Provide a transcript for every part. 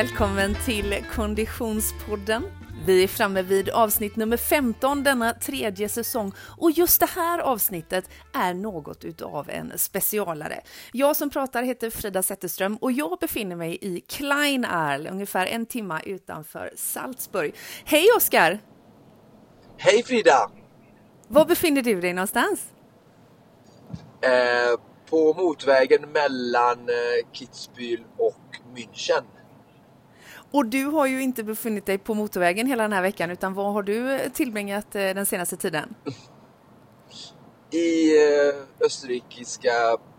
välkommen till Konditionspodden. Vi är framme vid avsnitt nummer 15 denna tredje säsong och just det här avsnittet är något utav en specialare. Jag som pratar heter Frida Zetterström och jag befinner mig i Klein Arl, ungefär en timme utanför Salzburg. Hej Oskar! Hej Frida! Var befinner du dig någonstans? Eh, på motvägen mellan eh, Kitzbühel och München. Och du har ju inte befunnit dig på motorvägen hela den här veckan, utan vad har du tillbringat eh, den senaste tiden? I eh, österrikiska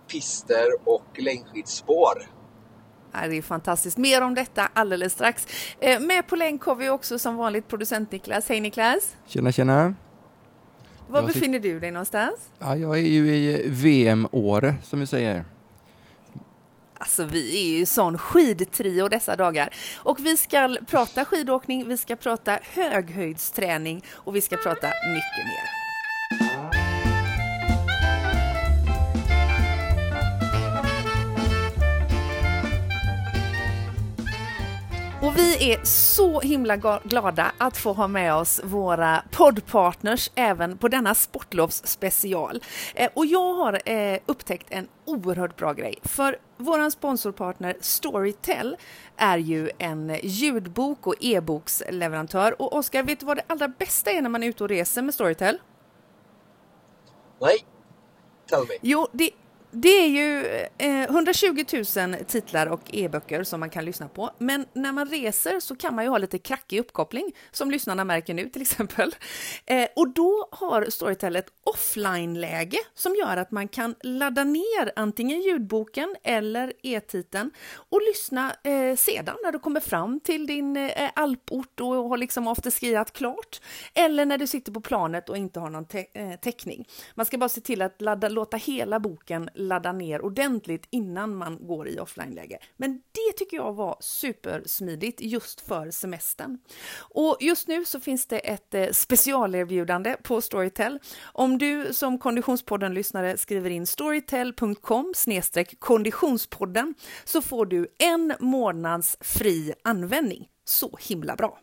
pister och längdskidspår. Ja, det är fantastiskt. Mer om detta alldeles strax. Eh, med på länk har vi också som vanligt producent Niklas. Hej Niklas! Tjena tjena! Var Jag befinner du dig någonstans? Ja, jag är ju i VM-Åre som vi säger. Alltså vi är ju sån skidtrio dessa dagar. Och vi ska prata skidåkning, vi ska prata höghöjdsträning och vi ska prata mycket mer. Och vi är så himla glada att få ha med oss våra poddpartners även på denna sportlovsspecial. Eh, och jag har eh, upptäckt en oerhört bra grej. För vår sponsorpartner Storytel är ju en ljudbok och e-boksleverantör. Och Oskar, vet du vad det allra bästa är när man är ute och reser med Storytel? Nej, tell me. Jo, det, det är ju eh, 120 000 titlar och e-böcker som man kan lyssna på. Men när man reser så kan man ju ha lite krackig uppkoppling, som lyssnarna märker nu till exempel. Eh, och då har Storytel ett offline-läge som gör att man kan ladda ner antingen ljudboken eller e-titeln och lyssna eh, sedan när du kommer fram till din eh, alport och har liksom afterskiat klart. Eller när du sitter på planet och inte har någon te- eh, täckning. Man ska bara se till att ladda, låta hela boken ladda ner ordentligt innan man går i offline-läge. Men det tycker jag var supersmidigt just för semestern. Och just nu så finns det ett eh, specialerbjudande på Storytel. Om du som Konditionspodden-lyssnare skriver in storytel.com konditionspodden så får du en månads fri användning. Så himla bra!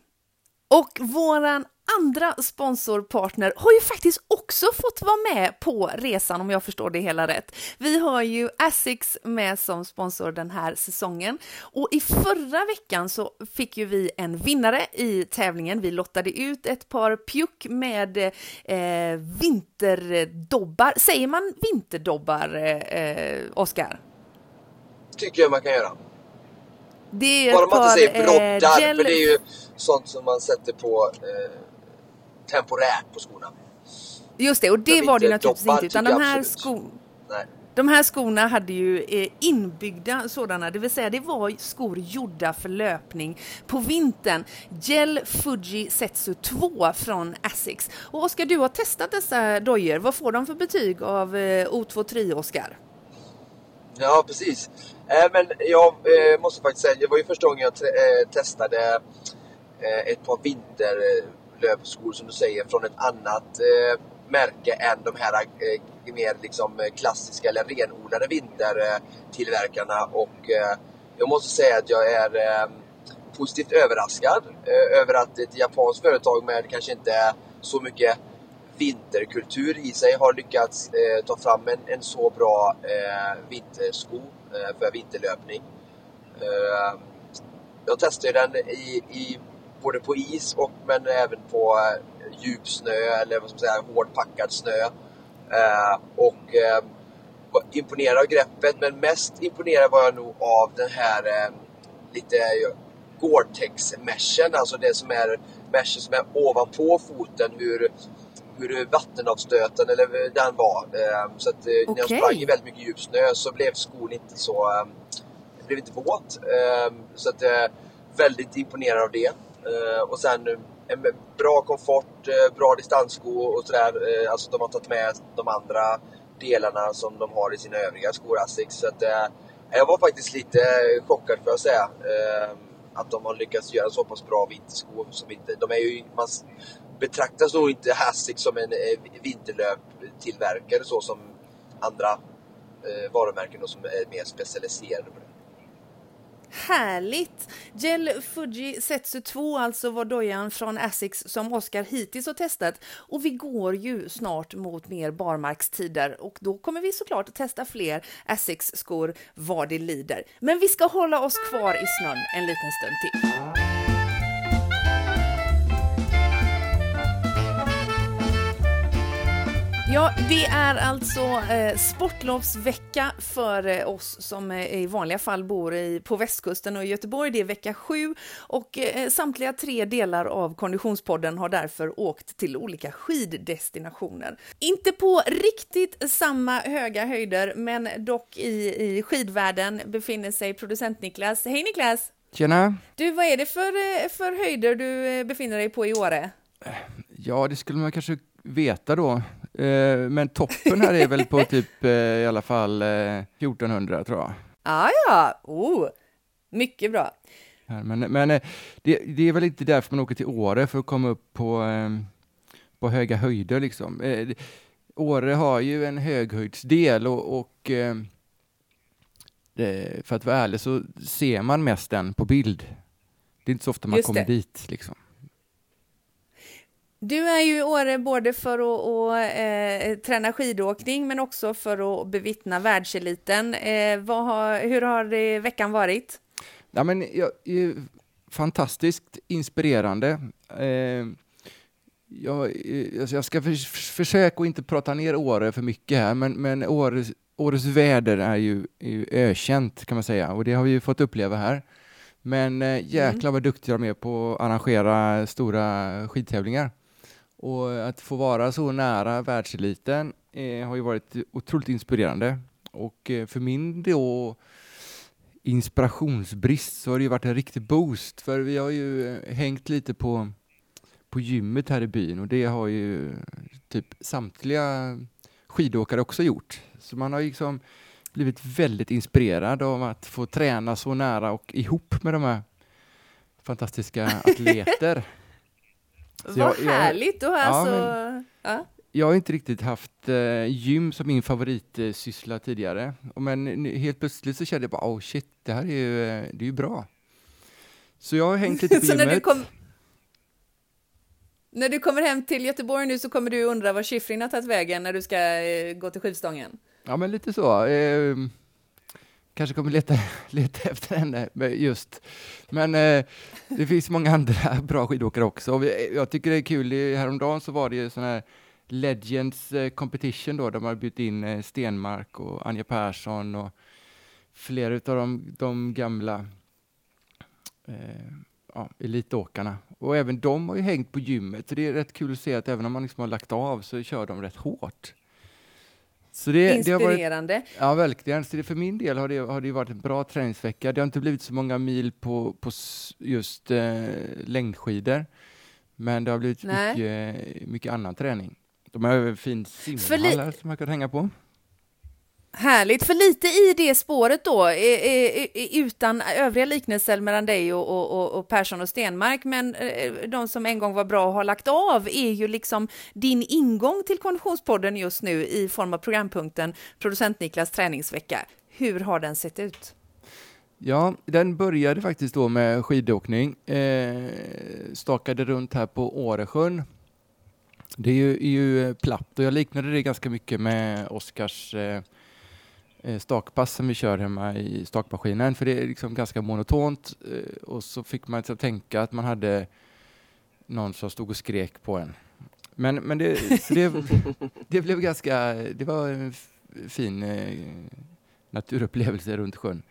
Och våran andra sponsorpartner har ju faktiskt också fått vara med på resan om jag förstår det hela rätt. Vi har ju Asics med som sponsor den här säsongen och i förra veckan så fick ju vi en vinnare i tävlingen. Vi lottade ut ett par pjuck med eh, vinterdobbar. Säger man vinterdobbar, eh, Oskar? Tycker jag man kan göra. Det är Bara man inte säger broddar, eh, gel... för det är ju sånt som man sätter på eh, temporärt på skorna. Just det, och det var det naturligtvis dobbar inte, utan de här, sko Nej. de här skorna hade ju eh, inbyggda sådana, det vill säga det var skor gjorda för löpning på vintern. Gel Fuji Setsu 2 från Asics. Och Oskar, du har testat dessa dojor. Vad får de för betyg av eh, O23, Oskar? Ja, precis. Eh, men jag eh, måste faktiskt säga, det var ju första gången jag eh, testade Eh, ett par vinterlöpskor som du säger från ett annat eh, märke än de här eh, mer liksom eh, klassiska eller renodlade vintertillverkarna och eh, jag måste säga att jag är eh, positivt överraskad eh, över att ett japanskt företag med kanske inte så mycket vinterkultur i sig har lyckats eh, ta fram en, en så bra eh, vintersko eh, för vinterlöpning. Eh, jag testade den i, i, både på is och men även på eh, djup snö eller vad ska man säga, hårdpackad snö. Eh, och eh, imponerad av greppet men mest imponerad var jag nog av den här eh, lite Gore-Tex-meshen, alltså det som är meshen som är ovanpå foten, hur, hur vattenavstöten eller den var. Eh, Så att eh, när jag sprang i väldigt mycket djup snö så blev skon inte så... eh, blev inte våt. Eh, Så att eh, väldigt imponerad av det. Eh, Och sen eh, en bra komfort, eh, bra distanssko och sådär. Eh, Alltså de har tagit med de andra delarna som de har i sina övriga skor Asics. Så att, eh, jag var faktiskt lite chockad får jag säga. Eh, Att de har lyckats göra så pass bra vinterskor. Som inte, de är ju, man betraktas nog inte Asics som en eh, vinterlöptillverkare så som andra eh, varumärken då, som är mer specialiserade på det. Härligt! Gel Fuji Setsu 2 alltså var dojan från Asics som Oscar hittills har testat och vi går ju snart mot mer barmarkstider och då kommer vi såklart att testa fler Asics skor vad det lider. Men vi ska hålla oss kvar i snön en liten stund till. Ja, det är alltså eh, sportlovsvecka för eh, oss som eh, i vanliga fall bor i, på västkusten och i Göteborg. Det är vecka sju och eh, samtliga tre delar av Konditionspodden har därför åkt till olika skiddestinationer. Inte på riktigt samma höga höjder, men dock i, i skidvärlden befinner sig producent Niklas. Hej Niklas! Tjena! Du, vad är det för, eh, för höjder du eh, befinner dig på i Åre? Ja, det skulle man kanske veta då. Eh, men toppen här är väl på typ eh, i alla fall 1400 tror jag. Ah, ja, oh, mycket bra. Men, men det, det, är väl inte därför man åker till Åre, för att komma upp på, på höga höjder liksom. Åre har ju en höghöjdsdel och, och för att vara ärlig så ser man mest den på bild. Det är inte så ofta man Just kommer det. dit liksom. Du är ju i Åre både för att, att eh, träna skidåkning men också för att bevittna världseliten. Eh, har, hur har veckan varit? Ja, men, ja, fantastiskt inspirerande. Eh, jag, jag ska för, försöka att inte prata ner Åre för mycket här, men, men Åres, årets väder är ju, är ju ökänt kan man säga och det har vi ju fått uppleva här. Men eh, jäklar vad duktiga de är på att arrangera stora skidtävlingar. Och att få vara så nära världseliten eh, har ju varit otroligt inspirerande. Och eh, för min då inspirationsbrist så har det ju varit en riktig boost, för vi har ju eh, hängt lite på, på gymmet här i byn och det har ju typ samtliga skidåkare också gjort. Så man har liksom blivit väldigt inspirerad av att få träna så nära och ihop med de här fantastiska atleter. Vad jag, härligt! Jag, alltså, ja, ja. Jag har inte riktigt haft eh, gym som min favoritsyssla eh, tidigare. Men helt plötsligt så kände jag bara, oh shit, det här är ju, eh, det är ju bra. Så jag har hängt lite på gymmet. När du, kom, när du kommer hem till Göteborg nu så kommer du undra var Schifrin har tagit vägen när du ska eh, gå till skivstången? Ja, men lite så. Kanske kommer leta, leta efter henne just. Men eh, det finns många andra bra skidåkare också. Och vi, jag tycker det är kul, häromdagen så var det ju sån här Legends eh, Competition då, där man har bjudit in eh, Stenmark och Anja Persson och flera av de, de gamla eh, ja, elitåkarna. Och även de har ju hängt på gymmet, så det är rätt kul att se att även om man liksom har lagt av så kör de rätt hårt. Så det, Inspirerande. Det varit, ja, verkligen. Så det, för min del har det, har det varit en bra träningsvecka. Det har inte blivit så många mil på, på just eh, längdskidor, men det har blivit mycket, mycket annan träning. De har en fin simhall som man kan hänga på. Härligt, för lite i det spåret då, utan övriga liknelser mellan dig och, och, och Persson och Stenmark, men eh, de som en gång var bra och har lagt av är ju liksom din ingång till Konditionspodden just nu i form av programpunkten Producent Niklas träningsvecka. Hur har den sett ut? Ja, den började faktiskt då med skidåkning. Eh, stakade runt här på Åresjön. Det är ju, är ju platt och jag liknade det ganska mycket med Oskars Eh, stakpass som vi kör hemma i stakmaskinen, för det är liksom ganska monotont. Eh, och så fick man liksom tänka att man hade någon som stod och skrek på en. Men, men det, det, det blev ganska, det var en fin eh, naturupplevelse runt sjön.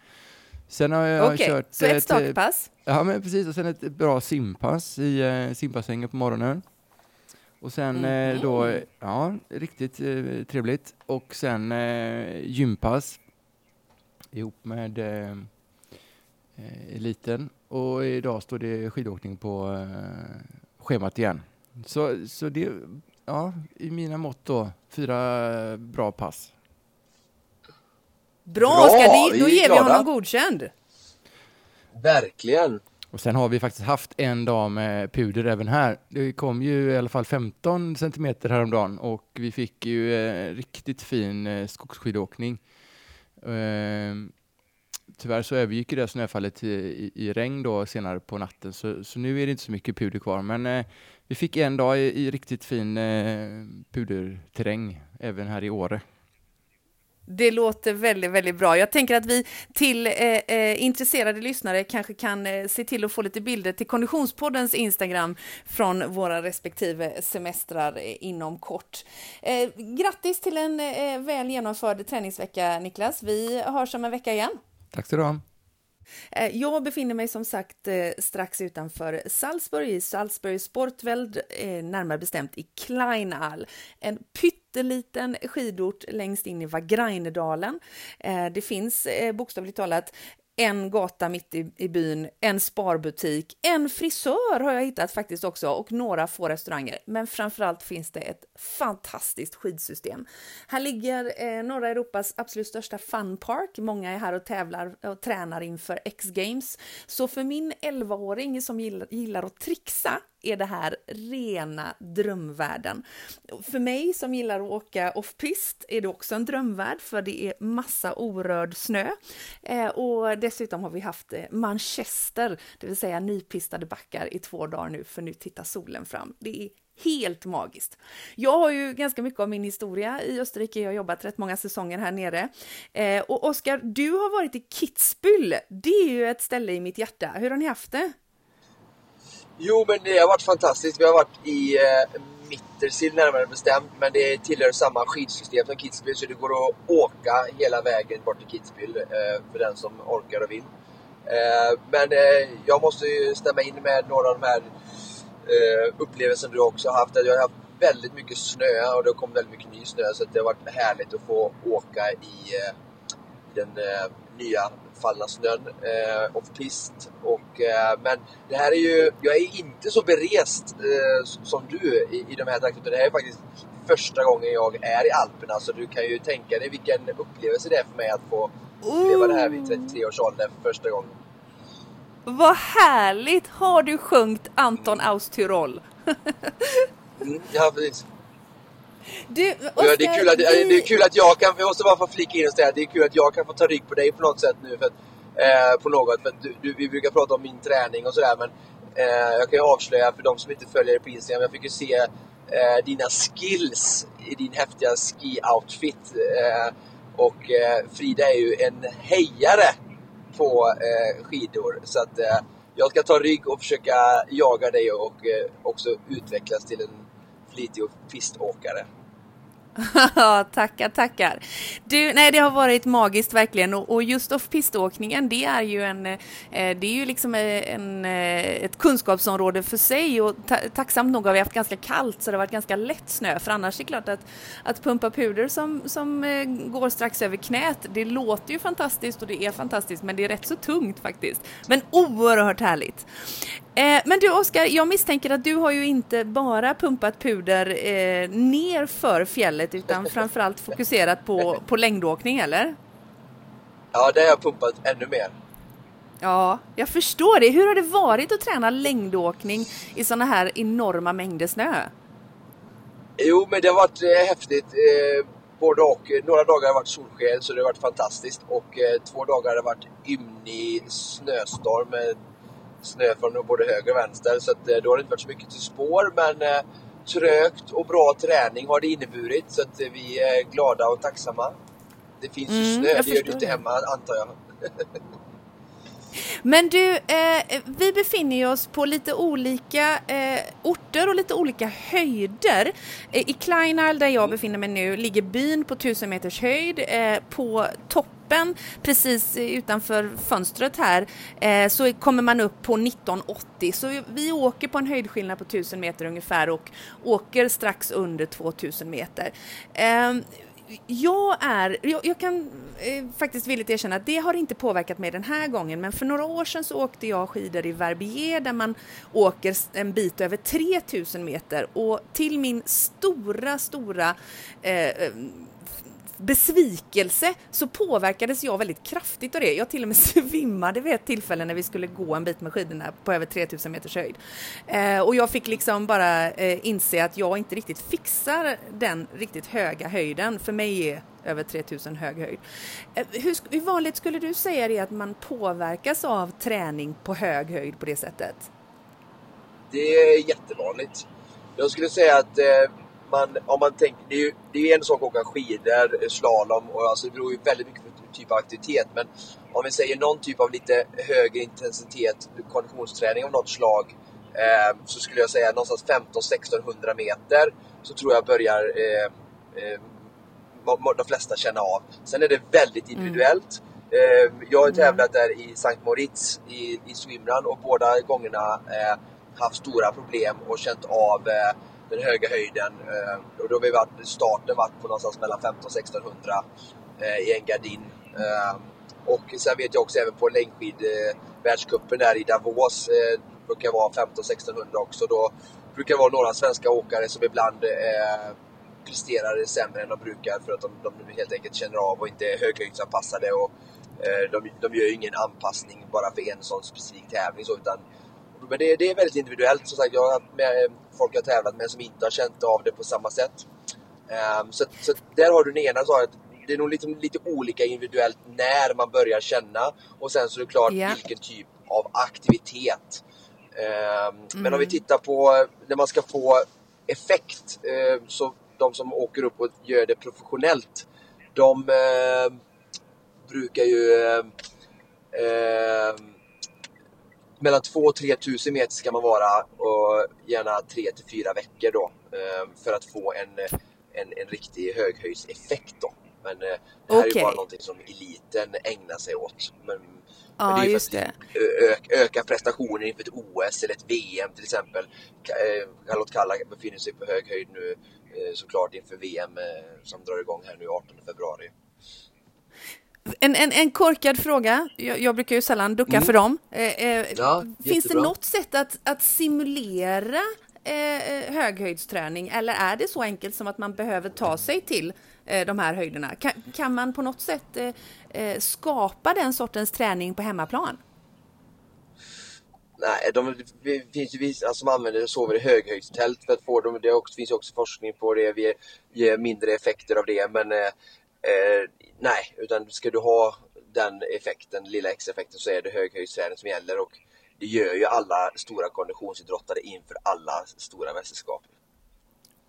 Sen har jag okay, kört... så ett stakpass? Ja, men precis. Och sen ett bra simpass i eh, simbassängen på morgonen. Och sen mm. eh, då, ja, riktigt eh, trevligt. Och sen eh, gympass ihop med eh, eh, eliten. Och idag står det skidåkning på eh, schemat igen. Så, så det, ja, i mina mått då, fyra bra pass. Bra, bra Oskar, då ger vi honom godkänd. Verkligen. Och sen har vi faktiskt haft en dag med eh, puder även här. Det kom ju i alla fall 15 centimeter häromdagen och vi fick ju eh, riktigt fin eh, skogsskidåkning. Eh, tyvärr så övergick det snöfallet i, i, i, regn då senare på natten, så, så nu är det inte så mycket puder kvar. Men eh, vi fick en dag i, i riktigt fin eh, puderterräng även här i Åre. Det låter väldigt, väldigt bra. Jag tänker att vi till eh, eh, intresserade lyssnare kanske kan eh, se till att få lite bilder till Konditionspoddens Instagram från våra respektive semestrar eh, inom kort. Eh, grattis till en eh, väl genomförd träningsvecka, Niklas. Vi hörs om en vecka igen. Tack så du ha. Eh, jag befinner mig som sagt strax utanför Salzburg, i Salzburg Sportveld, närmare bestämt i Kleinal. En pytteliten skidort längst in i Vagrainedalen. Eh, det finns eh, bokstavligt talat en gata mitt i, i byn, en sparbutik, en frisör har jag hittat faktiskt också och några få restauranger. Men framförallt finns det ett fantastiskt skidsystem. Här ligger eh, norra Europas absolut största funpark. Många är här och tävlar och tränar inför X-games. Så för min 11-åring som gillar, gillar att trixa är det här rena drömvärlden. För mig som gillar att åka off-pist är det också en drömvärld för det är massa orörd snö. Eh, och dessutom har vi haft eh, Manchester, det vill säga nypistade backar i två dagar nu för nu tittar solen fram. Det är helt magiskt. Jag har ju ganska mycket av min historia i Österrike. Jag har jobbat rätt många säsonger här nere. Eh, och Oskar, du har varit i Kitzbühel. Det är ju ett ställe i mitt hjärta. Hur har ni haft det? Jo, men det har varit fantastiskt. Vi har varit i eh, Mittersill närmare bestämt, men det tillhör samma skidsystem som Kitzbühel, så det går att åka hela vägen bort till Kitzbühel eh, för den som orkar och vill. Eh, men eh, jag måste ju stämma in med några av de här eh, upplevelserna du också har haft. Jag har haft väldigt mycket snö och det har kommit väldigt mycket ny snö, så det har varit härligt att få åka i eh, den eh, nya fallna snön eh, off-pist. eh, men det här är ju, jag är inte så berest eh, som du i, i de här trakterna. Det här är faktiskt första gången jag är i Alperna så du kan ju tänka dig vilken upplevelse det är för mig att få uppleva det här vid 33 års ålder för första gången. Vad härligt! Har du sjungit Anton aus Tyrol? mm, ja, precis. Du, Oscar, det, är kul att, vi... det är kul att jag kan, jag måste bara få flika in och säga det är kul att jag kan få ta rygg på dig på något sätt nu. För att, eh, på något, för du, du, vi brukar prata om min träning och sådär men eh, jag kan ju avslöja för de som inte följer dig på Instagram, jag fick ju se eh, dina skills i din häftiga ski-outfit. Eh, och eh, Frida är ju en hejare på eh, skidor. Så att jag ska ta rygg och försöka jaga dig och också utvecklas till en flitig piståkare. tackar, tackar. Du, nej, det har varit magiskt verkligen och, och just off-piståkningen, det är ju en, eh, det är ju liksom eh, en, eh, ett kunskapsområde för sig och ta, tacksamt nog har vi haft ganska kallt så det har varit ganska lätt snö, för annars är det klart att, att pumpa puder som, som eh, går strax över knät, det låter ju fantastiskt och det är fantastiskt, men det är rätt så tungt faktiskt. Men oerhört härligt. Eh, men du Oskar, jag misstänker att du har ju inte bara pumpat puder eh, ner för fjället utan framförallt fokuserat på, på längdåkning, eller? Ja, det har jag pumpat ännu mer. Ja, jag förstår det. Hur har det varit att träna längdåkning i sådana här enorma mängder snö? Jo, men det har varit eh, häftigt. Eh, både och. Några dagar har varit solsken, så det har varit fantastiskt. Och eh, två dagar har det varit ymnig snöstorm med snö från både höger och vänster. Så att, eh, då har det inte varit så mycket till spår. Men eh, trögt och bra träning har det inneburit. Så att eh, vi är glada och tacksamma. Det finns ju mm, snö, det gör det inte hemma antar jag. Men du, eh, vi befinner oss på lite olika eh, orter och lite olika höjder. Eh, I Kleinal, där jag befinner mig nu, ligger byn på 1000 meters höjd. Eh, på toppen, precis utanför fönstret här, eh, så kommer man upp på 1980. Så vi åker på en höjdskillnad på 1000 meter ungefär och åker strax under 2000 meter. Eh, jag är, jag, jag kan eh, faktiskt villigt erkänna att det har inte påverkat mig den här gången, men för några år sedan så åkte jag skidor i Verbier där man åker en bit över 3000 meter och till min stora, stora eh, eh besvikelse så påverkades jag väldigt kraftigt av det. Jag till och med svimmade vid ett tillfälle när vi skulle gå en bit med skidorna på över 3000 meters höjd. Eh, och jag fick liksom bara eh, inse att jag inte riktigt fixar den riktigt höga höjden. För mig är över 3000 hög höjd. Eh, hur, hur vanligt skulle du säga det att man påverkas av träning på hög höjd på det sättet? Det är jättevanligt. Jag skulle säga att eh, man, om man tänker, det är ju det är en sak att åka skidor, slalom och alltså det beror ju väldigt mycket på typ av aktivitet. Men om vi säger någon typ av lite högre intensitet, konditionsträning av något slag, eh, så skulle jag säga någonstans 15-1600 meter så tror jag börjar eh, eh, de flesta känna av. Sen är det väldigt mm. individuellt. Mm. jag har tävlat där i Sankt Moritz i, i swimrun och båda gångerna eh, haft stora problem och känt av eh, den höga höjden. Eh, och då har vi varit, starten varit på någonstans mellan 1500-1600 eh, i en gardin. Eh, och sen vet jag också även på längdskidvärldscupen eh, där i Davos eh, brukar vara 1500-1600 också. Då brukar det vara några svenska åkare som ibland eh, presterar sämre än de brukar för att de, de helt enkelt känner av och inte är höghöjdsanpassade. Och, eh, de, de gör ju ingen anpassning bara för en sån specifik tävling. Så, utan men det, det, är väldigt individuellt. Som sagt, jag har med folk jag tävlat med som inte har känt av det på samma sätt. Um, så, så där har du den ena svaret. Det är nog lite, lite olika individuellt när man börjar känna och sen så är det klart yeah. vilken typ av aktivitet. Um, mm. Men om vi mm. tittar på när man ska få effekt, uh, så de som åker upp och gör det professionellt, de uh, brukar ju uh, mellan 2 och 3 tusen meter ska man vara och gärna 3 till 4 veckor då eh, för att få en, en, en riktig höghöjdseffekt då. Men eh, det här okay. är ju bara någonting som eliten ägnar sig åt. Men, ja, men det är just det. Öka, öka prestationen inför ett OS eller ett VM till exempel. Eh, Charlotte Kalla befinner sig på hög höjd nu såklart inför VM som drar igång här nu 18 februari. En, en, en korkad fråga, jag, jag brukar ju sällan ducka mm. för dem. Eh, eh, ja, finns det något sätt att, att simulera eh, eh, höghöjdsträning eller är det så enkelt som att man behöver ta sig till eh, de här höjderna? Kan, kan man på något sätt eh, skapa den sortens träning på hemmaplan? Nej, de, det finns ju vissa som använder och sover i höghöjdstält för att få dem. Det finns också forskning på det. Vi ger mindre effekter av det men Eh, nej, utan ska du ha den effekten, lilla extra-effekten, så är det höghöjdsträning som gäller och det gör ju alla stora konditionsidrottare inför alla stora mästerskap.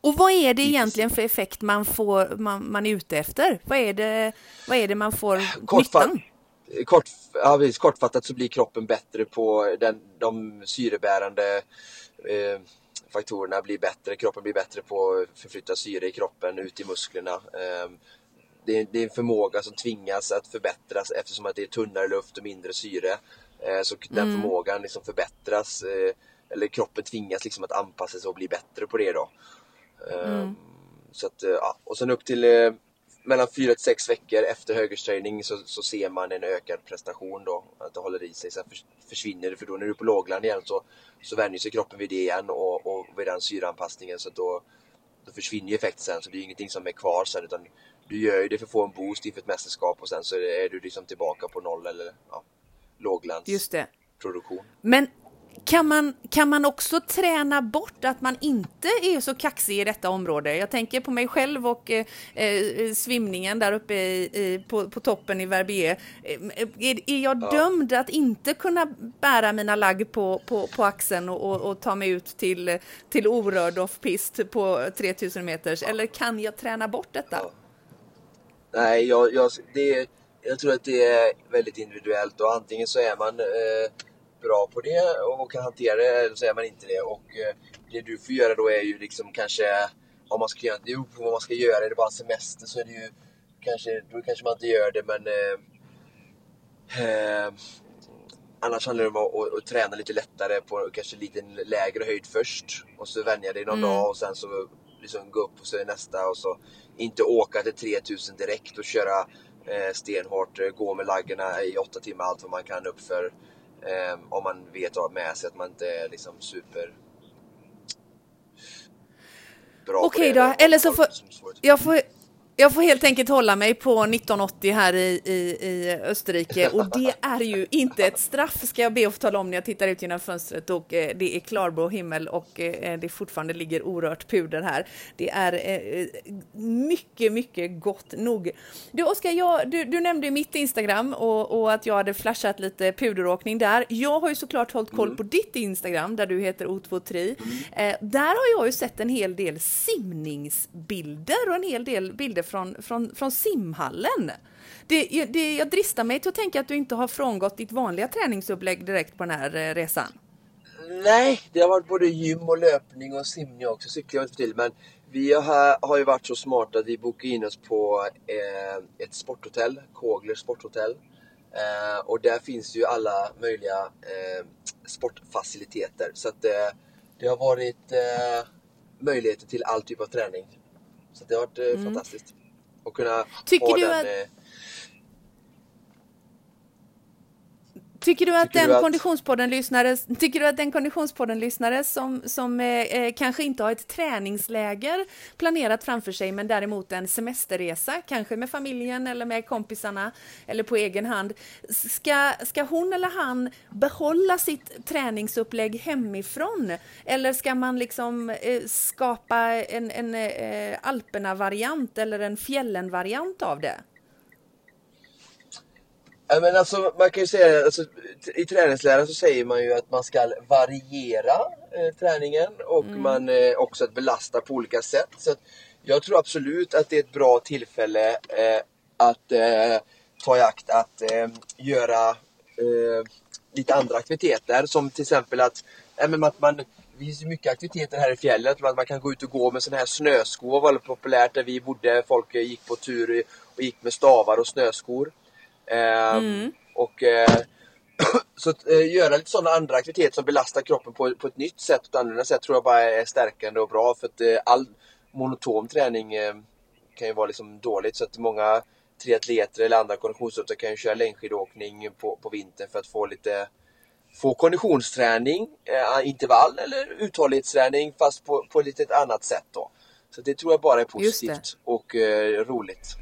Och vad är det egentligen för effekt man, får, man, man är ute efter? Vad är det, vad är det man får Kortfatt, nyttan? Kort, ja, kortfattat så blir kroppen bättre på den, de syrebärande eh, faktorerna blir bättre, kroppen blir bättre på att förflytta syre i kroppen ut i musklerna. Eh, det är, det är en förmåga som tvingas att förbättras eftersom att det är tunnare luft och mindre syre. Eh, så den mm. förmågan liksom förbättras, eh, eller kroppen tvingas liksom att anpassa sig och bli bättre på det då. Eh, mm. Så att, ja. Och sen upp till mellan 4 till 6 veckor efter högersträning så, så ser man en ökad prestation då, att det håller i sig. Sen försvinner det, för då när du är på lågland igen så, så vänjer sig kroppen vid det igen och, och vid den syreanpassningen så då, då försvinner ju effekten sen. Så det är ingenting som är kvar sen utan du gör ju det för att få en boost inför ett mästerskap och sen så är du liksom tillbaka på noll eller ja, låglands Just det. produktion. Men kan man, kan man också träna bort att man inte är så kaxig i detta område? Jag tänker på mig själv och eh, eh svimningen där uppe i, i, på, på toppen i Verbier. Eh, är, är jag ja. dömd att inte kunna bära mina lagg på, på, på axeln och, och, och ta mig ut till, till orörd off-pist på 3000 meters? Eller kan jag träna bort detta? Ja. Nej, jag, jag, det, jag tror att det är väldigt individuellt och antingen så är man eh, bra på det och kan hantera det eller så är man inte det. Och eh, det du får göra då är ju liksom kanske om man ska göra det på vad man ska göra. Är det bara semester så är det ju kanske, då kanske man inte gör det men eh, eh, Annars handlar det om att, att, att, träna lite lättare på kanske lite lägre höjd först och så vänja dig någon mm. dag och sen så liksom gå upp och så är nästa och så inte åka till 3000 direkt och köra eh, stenhårt, eh, gå med laggarna i åtta timmar allt vad man kan upp för eh, om man vet av med sig att man inte är liksom super bra Okej då, eller så får jag får Jag får helt enkelt hålla mig på 1980 här i, i, i Österrike och det är ju inte ett straff ska jag be att få tala om när jag tittar ut genom fönstret och eh, det är klarblå himmel och eh, det fortfarande ligger orört puder här. Det är eh, mycket, mycket gott nog. Du Oskar, jag, du, du nämnde mitt Instagram och, och, att jag hade flashat lite puderåkning där. Jag har ju såklart hållit koll mm. på ditt Instagram där du heter O23. Mm. Där har jag ju sett en hel del simningsbilder och en hel del bilder från, från, från simhallen. Det, det, jag dristar mig till att tänka att du inte har frångått ditt vanliga träningsupplägg direkt på den här eh, resan. Nej, det har varit både gym och löpning och simning också, cyklar jag inte till. Men vi har, har ju varit så smarta att vi bokade in oss på eh, ett sporthotell, Kågler sporthotell. Eh, och där finns ju alla möjliga eh, sportfaciliteter. Så att eh, det har varit eh, möjligheter till all typ av träning. Så det har varit mm. fantastiskt. Att kunna Tycker ha du den, att Tycker du att tycker den att... konditionspodden-lyssnare, tycker du att den konditionspodden-lyssnare som, som eh, eh, kanske inte har ett träningsläger planerat framför sig, men däremot en semesterresa, kanske med familjen eller med kompisarna eller på egen hand, ska, ska hon eller han behålla sitt träningsupplägg hemifrån? Eller ska man liksom eh, skapa en, en eh, Alperna-variant eller en fjällen-variant av det? Ja, men alltså, man kan ju säga alltså, i träningsläran så säger man ju att man ska variera eh, träningen och mm. man eh, också att belasta på olika sätt. Så jag tror absolut att det är ett bra tillfälle eh, att eh, ta i akt att eh, göra eh, lite andra aktiviteter som till exempel att, äh, att man det finns ju mycket aktiviteter här i fjället. Man, man kan gå ut och gå med sådana här snöskor. var väldigt populärt där vi bodde. Folk gick på tur och gick med stavar och snöskor. Ehm, mm. Och eh, så att eh, göra lite sådana andra aktiviteter som belastar kroppen på, på ett nytt sätt, ett annorlunda sätt tror jag bara är stärkande och bra för att eh, all monotom träning kan ju vara liksom dåligt så att många triatleter eller andra konditionsutövare kan ju köra längdskidåkning på, på vintern för att få lite få konditionsträning, eh, intervall eller uthållighetsträning fast på, på lite ett annat sätt då. Så det tror jag bara är positivt och eh, roligt.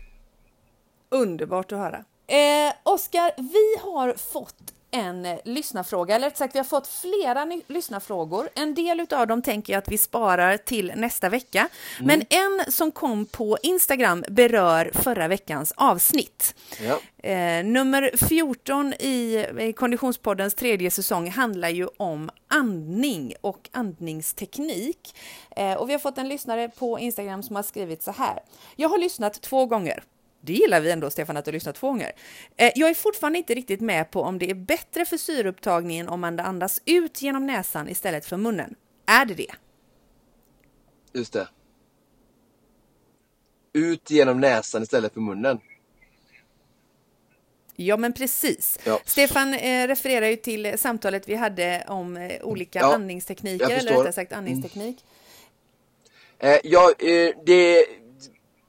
Underbart att höra. Eh, Oskar, vi har fått en eh, lyssnarfråga, eller rätt sagt vi har fått flera lyssnarfrågor. En del av dem tänker jag att vi sparar till nästa vecka. Mm. Men en som kom på Instagram berör förra veckans avsnitt. Ja. Eh, nummer 14 i, i Konditionspoddens tredje säsong handlar ju om andning och andningsteknik. Eh, och vi har fått en lyssnare på Instagram som har skrivit så här. Jag har lyssnat två gånger det gillar vi ändå, Stefan, att du lyssnat två gånger. Eh, jag är fortfarande inte riktigt med på om det är bättre för syreupptagningen om man andas ut genom näsan istället för munnen. Är det det? Just det. Ut genom näsan istället för munnen. Ja, men precis. Ja. Stefan eh, refererar ju till samtalet vi hade om eh, olika ja, andningstekniker, eller rättare sagt andningsteknik. Mm. Eh, ja, det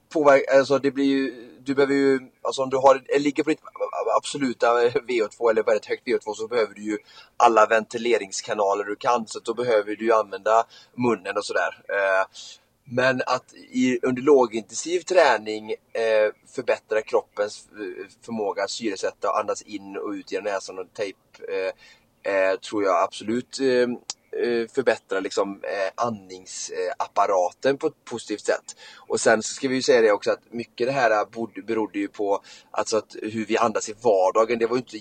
påverkar, alltså det blir ju du behöver ju, alltså om du har, eh, ligger på ditt eh, eh, absoluta VO2 eller väldigt högt VO2 så behöver du ju alla ventileringskanaler du kan så då behöver du ju använda munnen och sådär. Men att i, under lågintensiv träning eh, förbättra kroppens förmåga att syresätta och andas in och ut genom näsan och tejp eh, tror jag absolut Eh, förbättra liksom, eh, andningsapparaten på ett positivt sätt. Och sen så ska vi ju säga det också att mycket det här berodde ju på alltså att hur vi andas i vardagen. Det var ju inte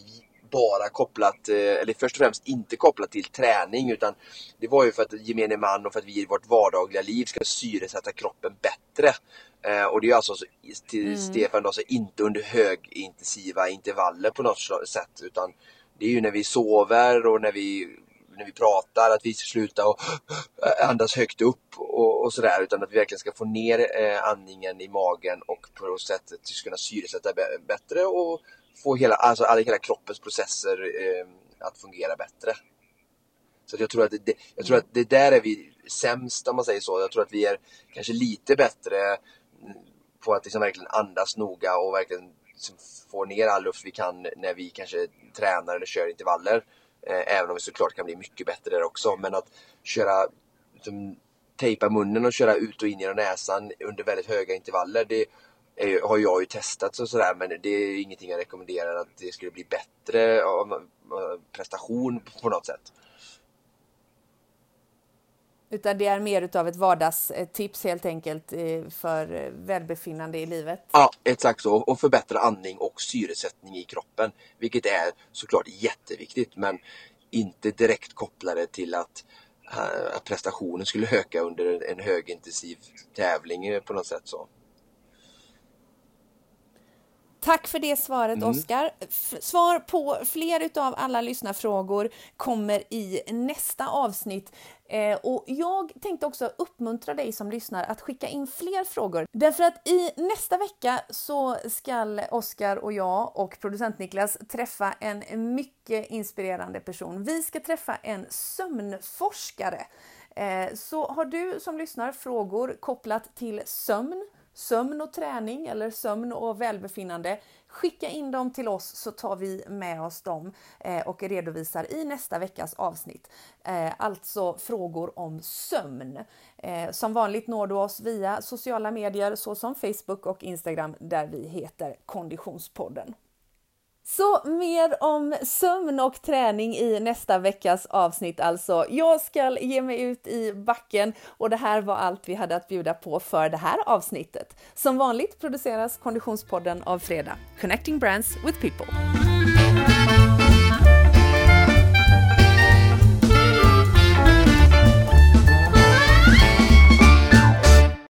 bara kopplat, eh, eller först och främst inte kopplat till träning utan det var ju för att gemene man och för att vi i vårt vardagliga liv ska syresätta kroppen bättre. och det är alltså till mm. Stefan då, så inte under högintensiva intervaller på något sätt utan det är ju när vi sover och när vi när vi pratar, att vi ska sluta och andas högt upp och, och sådär utan att vi verkligen ska få ner eh, andningen i magen och på det sättet kunna syresätta bättre och få hela, alltså alla, hela kroppens processer eh, att fungera bättre. Så jag tror att det, jag tror att det där är vi sämst om man säger så. Jag tror att vi är kanske lite bättre mm, på att liksom verkligen andas noga och verkligen liksom få ner all luft vi kan när vi kanske tränar eller kör intervaller. Eh, även om vi såklart kan bli mycket bättre där också. Men att köra, liksom, tejpa munnen och köra ut och in genom näsan under väldigt höga intervaller. Det är, har jag ju testat och sådär men det är ingenting jag rekommenderar att det skulle bli bättre av av prestation på något sätt. Utan det är mer utav ett vardagstips helt enkelt eh, för eh, välbefinnande i livet. Ja, exakt så. Och förbättra andning och syresättning i kroppen. Vilket är såklart jätteviktigt men inte direkt kopplade till att, eh, att prestationen skulle öka under en högintensiv tävling på något sätt. så. Tack för det svaret mm. Oskar. Svar på fler utav alla lyssnarfrågor kommer i nästa avsnitt. Eh, och jag tänkte också uppmuntra dig som lyssnar att skicka in fler frågor. Därför att i nästa vecka så ska Oskar och jag och producent Niklas träffa en mycket inspirerande person. Vi ska träffa en sömnforskare. Eh, så har du som lyssnar frågor kopplat till sömn, sömn och träning eller sömn och välbefinnande. Skicka in dem till oss så tar vi med oss dem eh, och redovisar i nästa veckas avsnitt. Eh, alltså frågor om sömn. Eh, som vanligt når du oss via sociala medier såsom Facebook och Instagram där vi heter Konditionspodden. Så mer om sömn och träning i nästa veckas avsnitt alltså. Jag ska ge mig ut i backen och det här var allt vi hade att bjuda på för det här avsnittet. Som vanligt produceras Konditionspodden av Fredag, Connecting Brands with People.